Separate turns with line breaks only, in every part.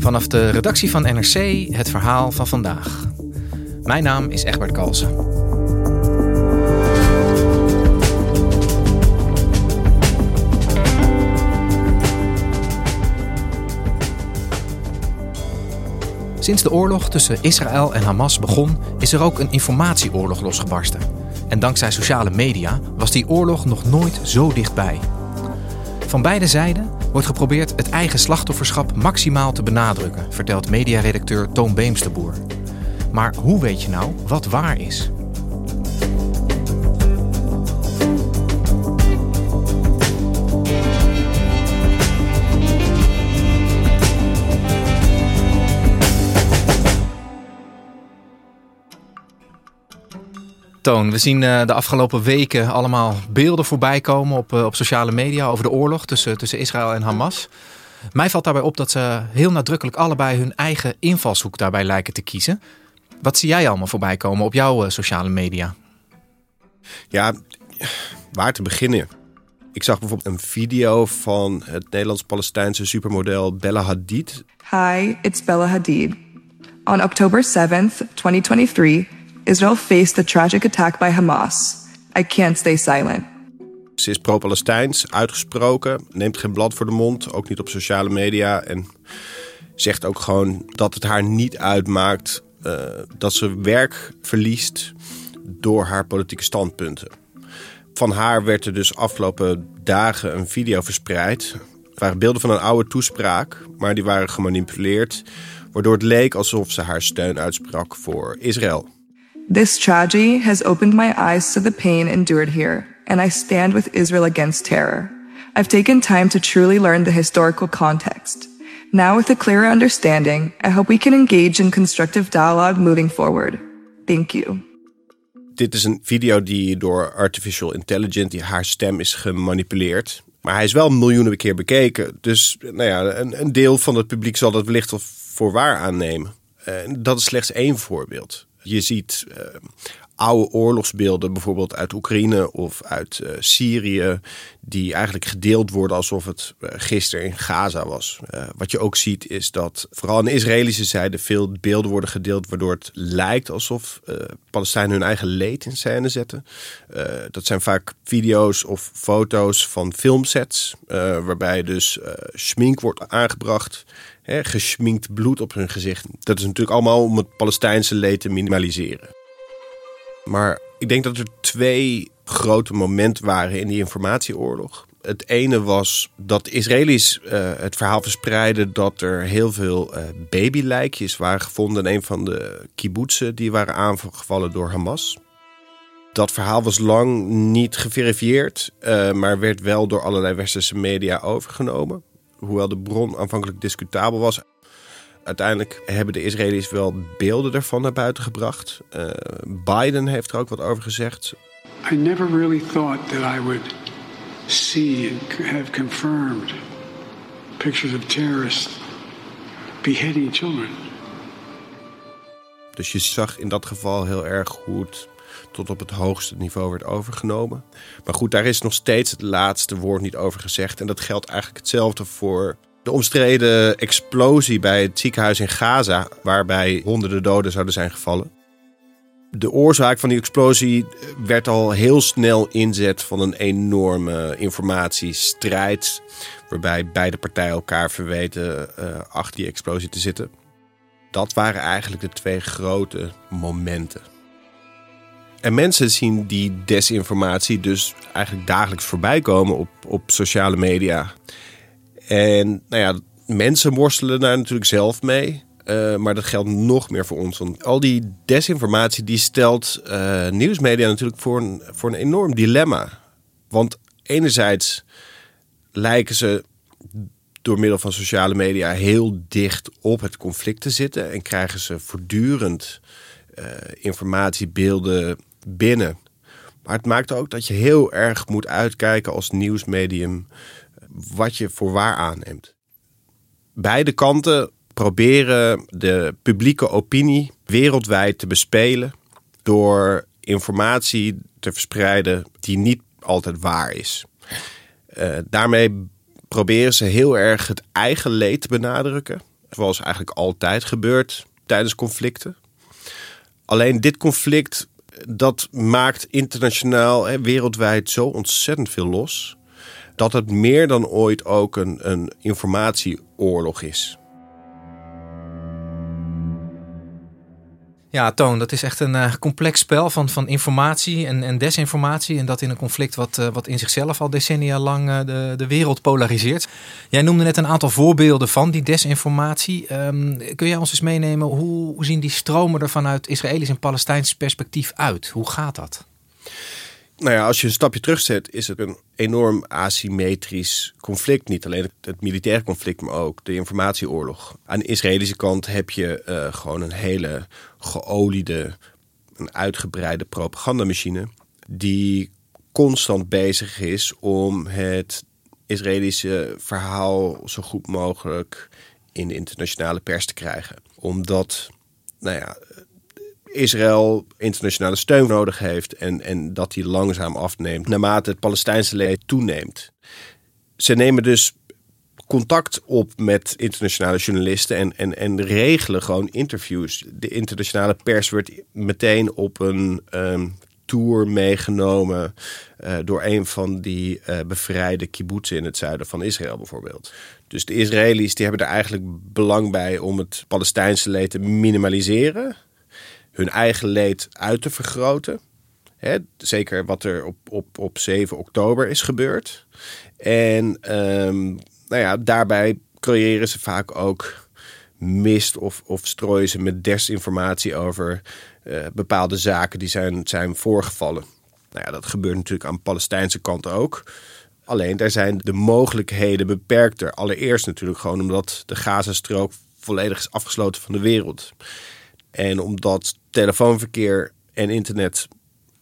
Vanaf de redactie van NRC het verhaal van vandaag. Mijn naam is Egbert Kalsen. Sinds de oorlog tussen Israël en Hamas begon, is er ook een informatieoorlog losgebarsten. En dankzij sociale media was die oorlog nog nooit zo dichtbij. Van beide zijden wordt geprobeerd het eigen slachtofferschap maximaal te benadrukken, vertelt mediaredacteur Toon Beemsterboer. Maar hoe weet je nou wat waar is? Toon, we zien uh, de afgelopen weken allemaal beelden voorbij komen op, uh, op sociale media over de oorlog tussen, tussen Israël en Hamas. Mij valt daarbij op dat ze heel nadrukkelijk allebei hun eigen invalshoek daarbij lijken te kiezen. Wat zie jij allemaal voorbij komen op jouw uh, sociale media?
Ja, waar te beginnen? Ik zag bijvoorbeeld een video van het Nederlands-Palestijnse supermodel Bella Hadid.
Hi, it's Bella Hadid. On October 7th, 2023, Israel faced the tragic attack by Hamas. I can't stay silent.
Ze is pro-Palestijns, uitgesproken, neemt geen blad voor de mond, ook niet op sociale media. En zegt ook gewoon dat het haar niet uitmaakt uh, dat ze werk verliest door haar politieke standpunten. Van haar werd er dus afgelopen dagen een video verspreid. Het waren beelden van een oude toespraak, maar die waren gemanipuleerd. Waardoor het leek alsof ze haar steun uitsprak voor Israël.
This tragedy has opened my eyes to the pain endured here, and I stand with Israel against terror. I've taken time to truly learn the historical context. Now, with a clearer understanding, I hope we can engage in constructive dialogue moving forward. Thank you.
Dit is een video die door artificial intelligence, die haar stem is gemanipuleerd. Maar hij is wel miljoenen keer bekeken. Dus nou ja, een, deel van het publiek zal dat wellicht wel voor waar aannemen. En dat is slechts één voorbeeld. Je ziet uh, oude oorlogsbeelden, bijvoorbeeld uit Oekraïne of uit uh, Syrië, die eigenlijk gedeeld worden alsof het uh, gisteren in Gaza was. wat je ook ziet is dat vooral aan de Israëlische zijde veel beelden worden gedeeld, waardoor het lijkt alsof Palestijnen hun eigen leed in scène zetten. dat zijn vaak video's of foto's van filmsets, waarbij dus schmink wordt aangebracht geschminkt bloed op hun gezicht. Dat is natuurlijk allemaal om het Palestijnse leed te minimaliseren. Maar ik denk dat er twee grote momenten waren in die informatieoorlog. Het ene was dat Israëli's uh, het verhaal verspreidden dat er heel veel uh, babylijkjes waren gevonden in een van de kibbutzen die waren aangevallen door Hamas. Dat verhaal was lang niet geverifieerd, uh, maar werd wel door allerlei westerse media overgenomen hoewel de bron aanvankelijk discutabel was. Uiteindelijk hebben de Israëli's wel beelden ervan naar buiten gebracht. Uh, Biden heeft er ook wat over gezegd.
I never really thought that I would see and have confirmed pictures of terrorists beheading children.
Dus je zag in dat geval heel erg hoe het tot op het hoogste niveau werd overgenomen. Maar goed, daar is nog steeds het laatste woord niet over gezegd. En dat geldt eigenlijk hetzelfde voor de omstreden explosie bij het ziekenhuis in Gaza, waarbij honderden doden zouden zijn gevallen. De oorzaak van die explosie werd al heel snel inzet van een enorme informatiestrijd, waarbij beide partijen elkaar verweten uh, achter die explosie te zitten. Dat waren eigenlijk de twee grote momenten. En mensen zien die desinformatie dus eigenlijk dagelijks voorbij komen op, op sociale media. En nou ja, mensen worstelen daar natuurlijk zelf mee. Uh, maar dat geldt nog meer voor ons. Want al die desinformatie die stelt uh, nieuwsmedia natuurlijk voor een, voor een enorm dilemma. Want enerzijds lijken ze door middel van sociale media heel dicht op het conflict te zitten. En krijgen ze voortdurend uh, informatiebeelden binnen. Maar het maakt ook dat je heel erg moet uitkijken als nieuwsmedium wat je voor waar aanneemt. Beide kanten proberen de publieke opinie wereldwijd te bespelen door informatie te verspreiden die niet altijd waar is. Uh, daarmee proberen ze heel erg het eigen leed te benadrukken, zoals eigenlijk altijd gebeurt tijdens conflicten. Alleen dit conflict dat maakt internationaal en wereldwijd zo ontzettend veel los dat het meer dan ooit ook een, een informatieoorlog is.
Ja, Toon, dat is echt een uh, complex spel van, van informatie en, en desinformatie. En dat in een conflict wat, uh, wat in zichzelf al decennia lang uh, de, de wereld polariseert. Jij noemde net een aantal voorbeelden van die desinformatie. Um, kun jij ons eens meenemen, hoe, hoe zien die stromen er vanuit Israëlisch en Palestijns perspectief uit? Hoe gaat dat?
Nou ja, als je een stapje terugzet, is het een enorm asymmetrisch conflict. Niet alleen het, militaire conflict, maar ook de informatieoorlog. Aan de Israëlische kant heb je uh, gewoon een hele geoliede, een uitgebreide propagandamachine. Die constant bezig is om het Israëlische verhaal zo goed mogelijk in de internationale pers te krijgen. Omdat, nou ja, Israël internationale steun nodig heeft en, en dat die langzaam afneemt naarmate het Palestijnse leed toeneemt. Ze nemen dus contact op met internationale journalisten en, en, en regelen gewoon interviews. De internationale pers wordt meteen op een um, tour meegenomen uh, door een van die uh, bevrijde kibbutzen in het zuiden van Israël bijvoorbeeld. Dus de Israëli's die hebben er eigenlijk belang bij om het Palestijnse leed te minimaliseren hun eigen leed uit te vergroten. Hè, zeker wat er op, op, op 7 oktober is gebeurd. En um, nou ja, daarbij creëren ze vaak ook mist of, of strooien ze met desinformatie over uh, bepaalde zaken die zijn, zijn voorgevallen. Nou ja, dat gebeurt natuurlijk aan de Palestijnse kant ook. Alleen daar zijn de mogelijkheden beperkter. Allereerst natuurlijk gewoon omdat de Gazastrook volledig is afgesloten van de wereld. En omdat telefoonverkeer en internet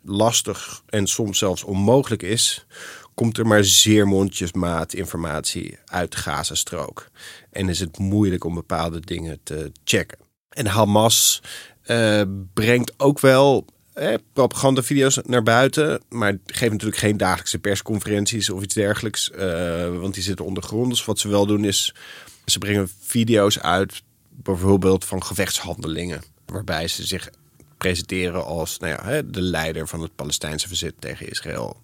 lastig en soms zelfs onmogelijk is, komt er maar zeer mondjesmaat informatie uit de Gazastrook. En is het moeilijk om bepaalde dingen te checken. En Hamas uh, brengt ook wel eh, propagandavideo's naar buiten, maar geeft natuurlijk geen dagelijkse persconferenties of iets dergelijks, uh, want die zitten ondergrond. Dus wat ze wel doen is, ze brengen video's uit, bijvoorbeeld van gevechtshandelingen waarbij ze zich presenteren als nou ja, de leider van het Palestijnse verzet tegen Israël.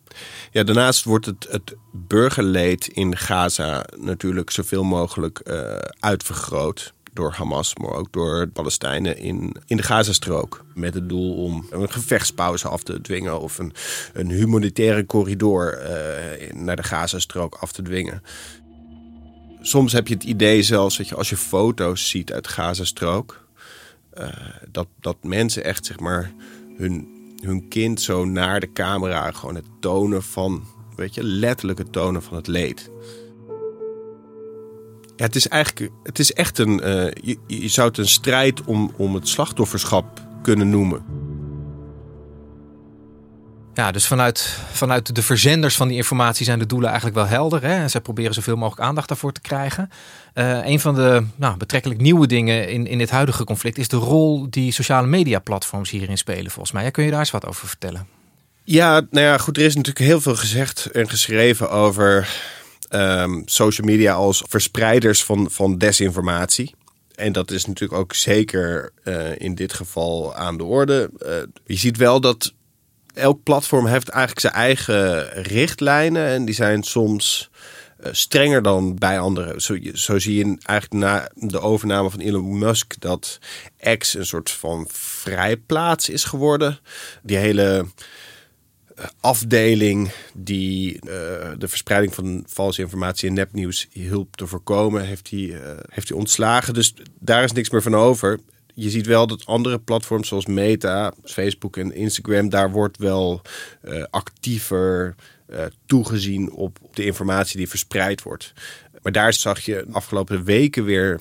Ja, daarnaast wordt het, het burgerleed in Gaza natuurlijk zoveel mogelijk uh, uitvergroot door Hamas, maar ook door Palestijnen in, in de Gazastrook. Met het doel om een gevechtspauze af te dwingen of een, een humanitaire corridor uh, naar de Gazastrook af te dwingen. Soms heb je het idee zelfs dat je als je foto's ziet uit Gazastrook, uh, dat, dat mensen echt zeg maar hun, hun kind zo naar de camera gewoon het tonen van, weet je, letterlijk het tonen van het leed. Ja, het is eigenlijk, het is echt een, uh, je, je zou het een strijd om, om het slachtofferschap kunnen noemen.
Ja, dus vanuit, vanuit de verzenders van die informatie zijn de doelen eigenlijk wel helder. Hè? En zij proberen zoveel mogelijk aandacht daarvoor te krijgen. Uh, een van de nou, betrekkelijk nieuwe dingen in, in dit huidige conflict is de rol die sociale media platforms hierin spelen, volgens mij. Ja, kun je daar eens wat over vertellen?
Ja, nou ja, goed. Er is natuurlijk heel veel gezegd en geschreven over um, social media als verspreiders van, van desinformatie. En dat is natuurlijk ook zeker uh, in dit geval aan de orde. Uh, je ziet wel dat elk platform heeft eigenlijk zijn eigen richtlijnen. En die zijn soms eh, strenger dan bij anderen. Zo, zie je eigenlijk na de overname van Elon Musk dat X een soort van vrijplaats is geworden. Die hele eh, afdeling die eh, de verspreiding van valse informatie en nepnieuws hielp te voorkomen, heeft hij, heeft hij ontslagen. Dus daar is niks meer van over. Je ziet wel dat andere platforms zoals Meta, Facebook en Instagram, daar wordt wel actiever toegezien op de informatie die verspreid wordt. Maar daar zag je de afgelopen weken weer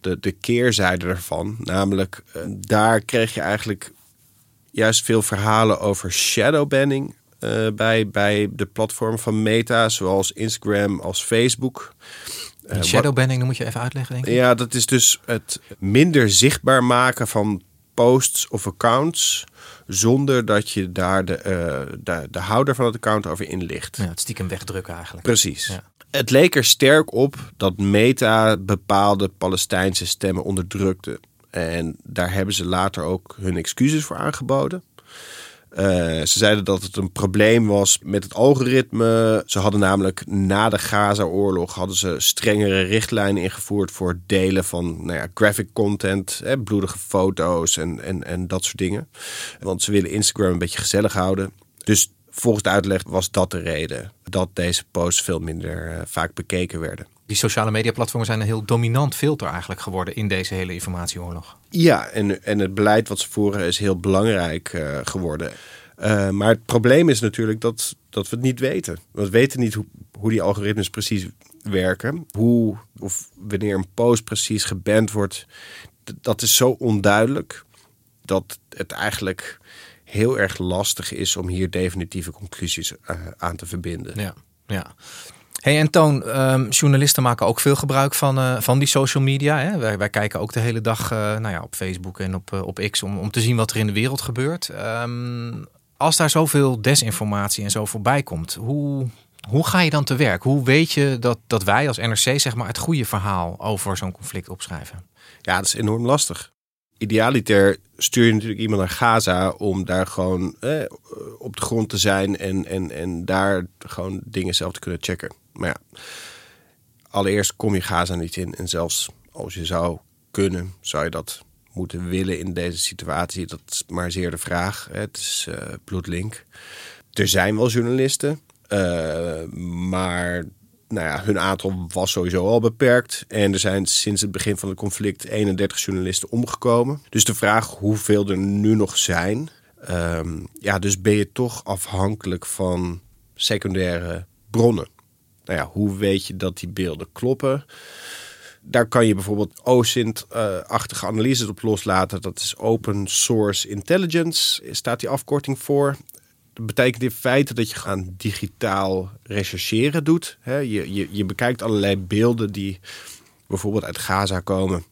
de, de keerzijde ervan. Namelijk, daar kreeg je eigenlijk juist veel verhalen over shadowbanning bij, bij de platform van Meta, zoals Instagram als Facebook.
Uh, shadowbanning, dan moet je even uitleggen, denk ik.
Ja, dat is dus het minder zichtbaar maken van posts of accounts zonder dat je daar de, uh, de, de, houder van het account over inlicht.
Ja, het stiekem wegdrukken eigenlijk.
Precies. Ja. Het leek er sterk op dat Meta bepaalde Palestijnse stemmen onderdrukte. En daar hebben ze later ook hun excuses voor aangeboden. Uh, ze zeiden dat het een probleem was met het algoritme. Ze hadden namelijk na de Gaza-oorlog hadden ze strengere richtlijnen ingevoerd voor het delen van nou ja, graphic content, hè, bloedige foto's en, en, en dat soort dingen. Want ze willen Instagram een beetje gezellig houden. Dus volgens de uitleg was dat de reden dat deze posts veel minder uh, vaak bekeken werden
die sociale mediaplatformen zijn een heel dominant filter eigenlijk geworden in deze hele informatieoorlog.
Ja, en, en het beleid wat ze voeren is heel belangrijk uh, geworden. Uh, maar het probleem is natuurlijk dat, dat we het niet weten. We weten niet hoe, hoe die algoritmes precies werken. Hoe of wanneer een post precies geband wordt. Dat is zo onduidelijk dat het eigenlijk heel erg lastig is om hier definitieve conclusies uh, aan te verbinden.
Ja, ja. Hey, en Toon, um, journalisten maken ook veel gebruik van, uh, van die social media. Hè? Wij, wij, kijken ook de hele dag uh, nou ja, op Facebook en op, uh, op X om, om te zien wat er in de wereld gebeurt. Um, als daar zoveel desinformatie en zo voorbij komt, hoe, hoe ga je dan te werk? Hoe weet je dat, dat wij als NRC zeg maar, het goede verhaal over zo'n conflict opschrijven?
Ja, dat is enorm lastig. Idealiter stuur je natuurlijk iemand naar Gaza om daar gewoon eh, op de grond te zijn en, en, en daar gewoon dingen zelf te kunnen checken. Maar ja, allereerst kom je Gaza niet in. En zelfs als je zou kunnen, zou je dat moeten willen in deze situatie. Dat is maar zeer de vraag. Het is uh, bloedlink. Er zijn wel journalisten, uh, maar nou ja, hun aantal was sowieso al beperkt. En er zijn sinds het begin van het conflict 31 journalisten omgekomen. Dus de vraag hoeveel er nu nog zijn. Um, ja, dus ben je toch afhankelijk van secundaire bronnen. Nou ja, hoe weet je dat die beelden kloppen? Daar kan je bijvoorbeeld OSINT-achtige analyses op loslaten. Dat is Open Source Intelligence, staat die afkorting voor. Dat betekent in feite dat je gaan digitaal rechercheren doet. Je, je, je bekijkt allerlei beelden die bijvoorbeeld uit Gaza komen.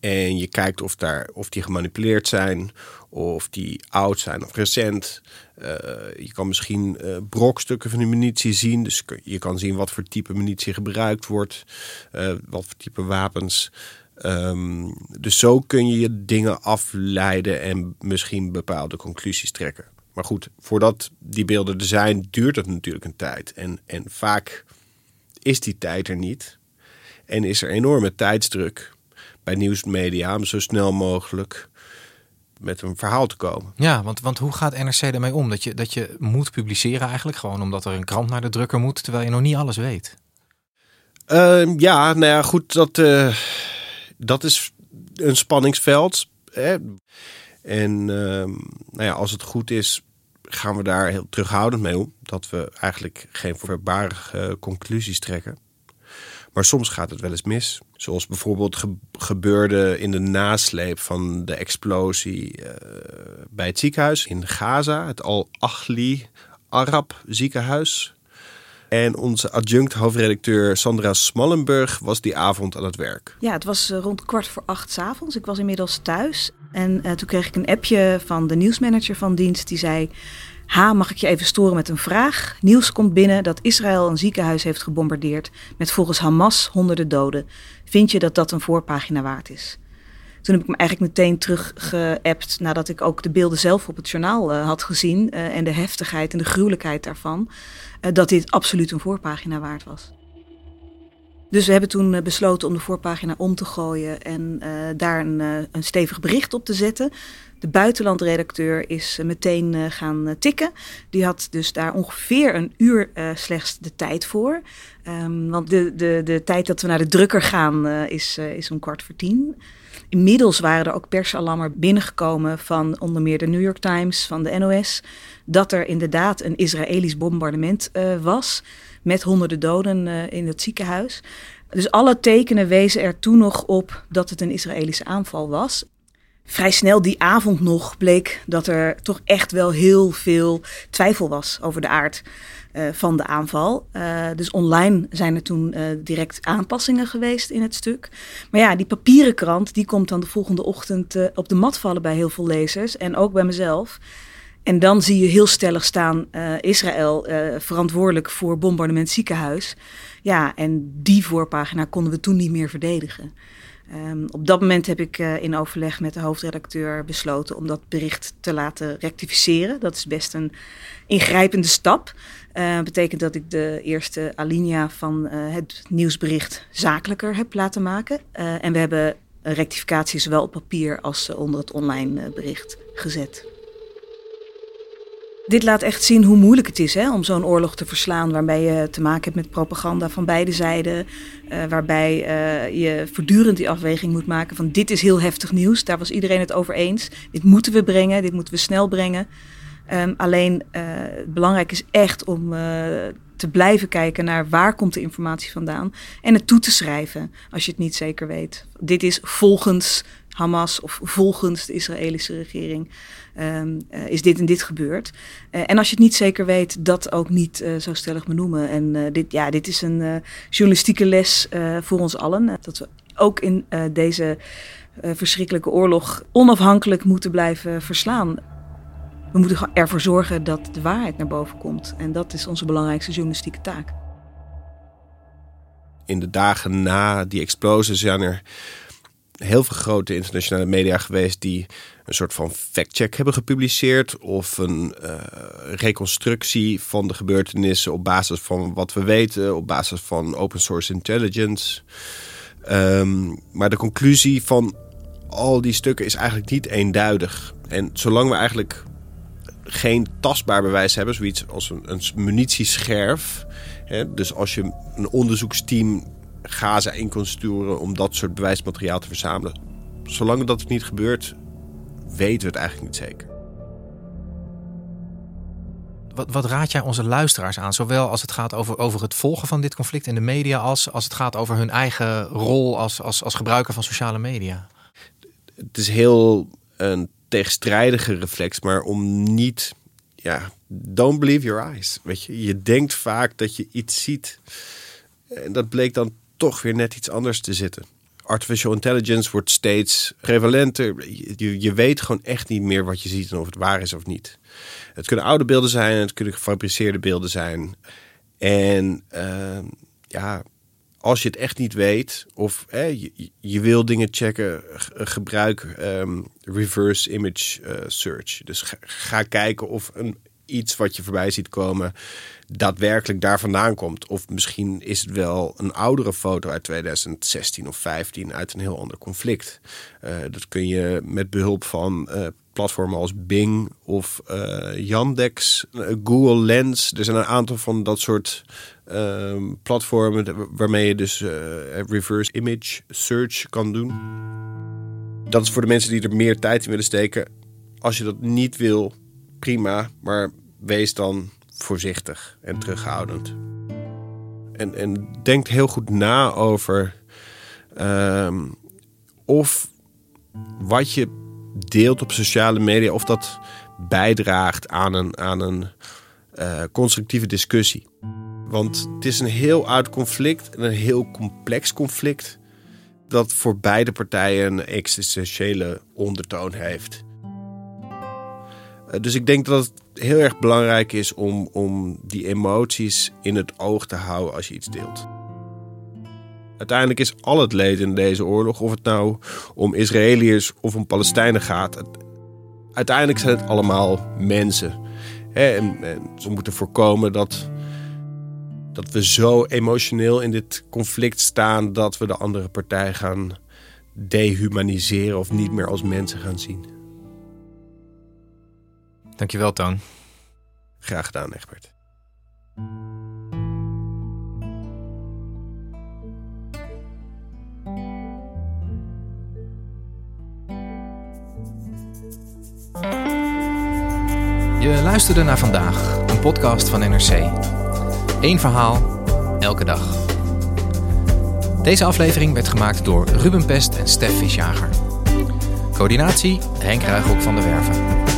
En je kijkt of, daar, of die gemanipuleerd zijn, of die oud zijn of recent. Uh, je kan misschien uh, brokstukken van de munitie zien. Dus je kan zien wat voor type munitie gebruikt wordt, uh, wat voor type wapens. Um, dus zo kun je je dingen afleiden en misschien bepaalde conclusies trekken. Maar goed, voordat die beelden er zijn, duurt het natuurlijk een tijd. En, en vaak is die tijd er niet. En is er enorme tijdsdruk bij nieuwsmedia om zo snel mogelijk met een verhaal te komen.
Ja, want, want hoe gaat NRC ermee om? Dat je, dat je moet publiceren eigenlijk gewoon omdat er een krant naar de drukker moet, terwijl je nog niet alles weet.
Uh, ja, nou ja, goed, dat, uh, dat is een spanningsveld. Hè? En uh, nou ja, als het goed is, gaan we daar heel terughoudend mee om. Dat we eigenlijk geen verbarige conclusies trekken. Maar soms gaat het wel eens mis. Zoals bijvoorbeeld gebeurde in de nasleep van de explosie uh, bij het ziekenhuis in Gaza, het Al-Achli Arab ziekenhuis. En onze adjunct hoofdredacteur Sandra Smallenburg was die avond aan het werk.
Ja, het was uh, rond kwart voor acht s avonds. Ik was inmiddels thuis. En uh, toen kreeg ik een appje van de nieuwsmanager van dienst. Die zei: Ha, mag ik je even storen met een vraag? Nieuws komt binnen dat Israël een ziekenhuis heeft gebombardeerd met volgens Hamas honderden doden. Vind je dat dat een voorpagina waard is? Toen heb ik me eigenlijk meteen teruggeappt nadat ik ook de beelden zelf op het journaal had gezien. en de heftigheid en de gruwelijkheid daarvan. dat dit absoluut een voorpagina waard was. Dus we hebben toen besloten om de voorpagina om te gooien en daar een, een stevig bericht op te zetten. De buitenlandredacteur is meteen gaan tikken. Die had dus daar ongeveer een uur slechts de tijd voor. Um, want de, de, de tijd dat we naar de drukker gaan is, is om kwart voor tien. Inmiddels waren er ook persalarmen binnengekomen van onder meer de New York Times, van de NOS, dat er inderdaad een Israëlisch bombardement was met honderden doden in het ziekenhuis. Dus alle tekenen wezen er toen nog op dat het een Israëlische aanval was. Vrij snel die avond nog bleek dat er toch echt wel heel veel twijfel was over de aard uh, van de aanval. Uh, dus online zijn er toen direct aanpassingen geweest in het stuk. Maar ja, die papieren krant die komt dan de volgende ochtend op de mat vallen bij heel veel lezers en ook bij mezelf. En dan zie je heel stellig staan Israël verantwoordelijk voor bombardement ziekenhuis. Ja, en die voorpagina konden we toen niet meer verdedigen. Um, op dat moment heb ik uh, in overleg met de hoofdredacteur besloten om dat bericht te laten rectificeren. Dat is best een ingrijpende stap. Uh, betekent dat ik de eerste alinea van het nieuwsbericht zakelijker heb laten maken. en we hebben rectificaties zowel op papier als onder het online bericht gezet. Dit laat echt zien hoe moeilijk het is hè, om zo'n oorlog te verslaan, waarbij je te maken hebt met propaganda van beide zijden, uh, waarbij uh, je voortdurend die afweging moet maken van dit is heel heftig nieuws, daar was iedereen het over eens, dit moeten we brengen, dit moeten we snel brengen. Um, alleen uh, belangrijk is echt om te blijven kijken naar waar komt de informatie vandaan en het toe te schrijven als je het niet zeker weet. Dit is volgens Hamas of volgens de Israëlische regering um, uh, is dit en dit gebeurd. Uh, en als je het niet zeker weet, dat ook niet uh, zo stellig benoemen. En dit, ja, dit is een journalistieke les voor ons allen. dat we ook in deze verschrikkelijke oorlog onafhankelijk moeten blijven verslaan. We moeten ervoor zorgen dat de waarheid naar boven komt. En dat is onze belangrijkste journalistieke taak.
In de dagen na die explosie zijn er heel veel grote internationale media geweest die een soort van fact-check hebben gepubliceerd of een uh, reconstructie van de gebeurtenissen op basis van wat we weten, op basis van open source intelligence. Um, maar de conclusie van al die stukken is eigenlijk niet eenduidig. En zolang we eigenlijk geen tastbaar bewijs hebben, zoiets als een, een munitiescherf. Hè, dus als je een onderzoeksteam Gaza in kon sturen om dat soort bewijsmateriaal te verzamelen. Zolang dat niet gebeurt, weten we het eigenlijk niet zeker.
Wat, wat, raad jij onze luisteraars aan? Zowel als het gaat over, over het volgen van dit conflict in de media, als als het gaat over hun eigen rol als, als, als gebruiker van sociale media?
Het is heel een tegenstrijdige reflex, maar om niet. Ja, don't believe your eyes. Weet je, je denkt vaak dat je iets ziet. En dat bleek dan toch weer net iets anders te zitten. Artificial intelligence wordt steeds prevalenter. Je, je weet gewoon echt niet meer wat je ziet en of het waar is of niet. Het kunnen oude beelden zijn, het kunnen gefabriceerde beelden zijn. En uh, ja, als je het echt niet weet of je, je, wil dingen checken, gebruik um, reverse image uh, search. Dus ga, kijken of een, iets wat je voorbij ziet komen daadwerkelijk daar vandaan komt. Of misschien is het wel een oudere foto uit 2016 of 15 uit een heel ander conflict. Uh, dat kun je met behulp van uh, platformen als Bing of uh, Yandex, Google Lens. Er zijn een aantal van dat soort ehm, platformen waarmee je dus reverse image search kan doen. Dat is voor de mensen die er meer tijd in willen steken. Als je dat niet wil, prima. Maar wees dan voorzichtig en terughoudend. En, en denk heel goed na over uh, of wat je deelt op sociale media, of dat bijdraagt aan een, aan een uh, constructieve discussie. Want het is een heel oud conflict en een heel complex conflict. Dat voor beide partijen een existentiële ondertoon heeft. Uh, dus ik denk dat het heel erg belangrijk is om, om die emoties in het oog te houden als je iets deelt. Uiteindelijk is al het leed in deze oorlog, of het nou om Israëliërs of om Palestijnen gaat, uiteindelijk zijn het allemaal mensen. En, ze moeten voorkomen dat, dat we zo emotioneel in dit conflict staan dat we de andere partij gaan dehumaniseren of niet meer als mensen gaan zien.
Dankjewel, Toon.
Graag gedaan, Egbert.
Je luisterde naar vandaag, een podcast van NRC. Eén verhaal, elke dag. Deze aflevering werd gemaakt door Ruben Pest en Stef Visjager. Coördinatie Henk Ruigrok van de Werven.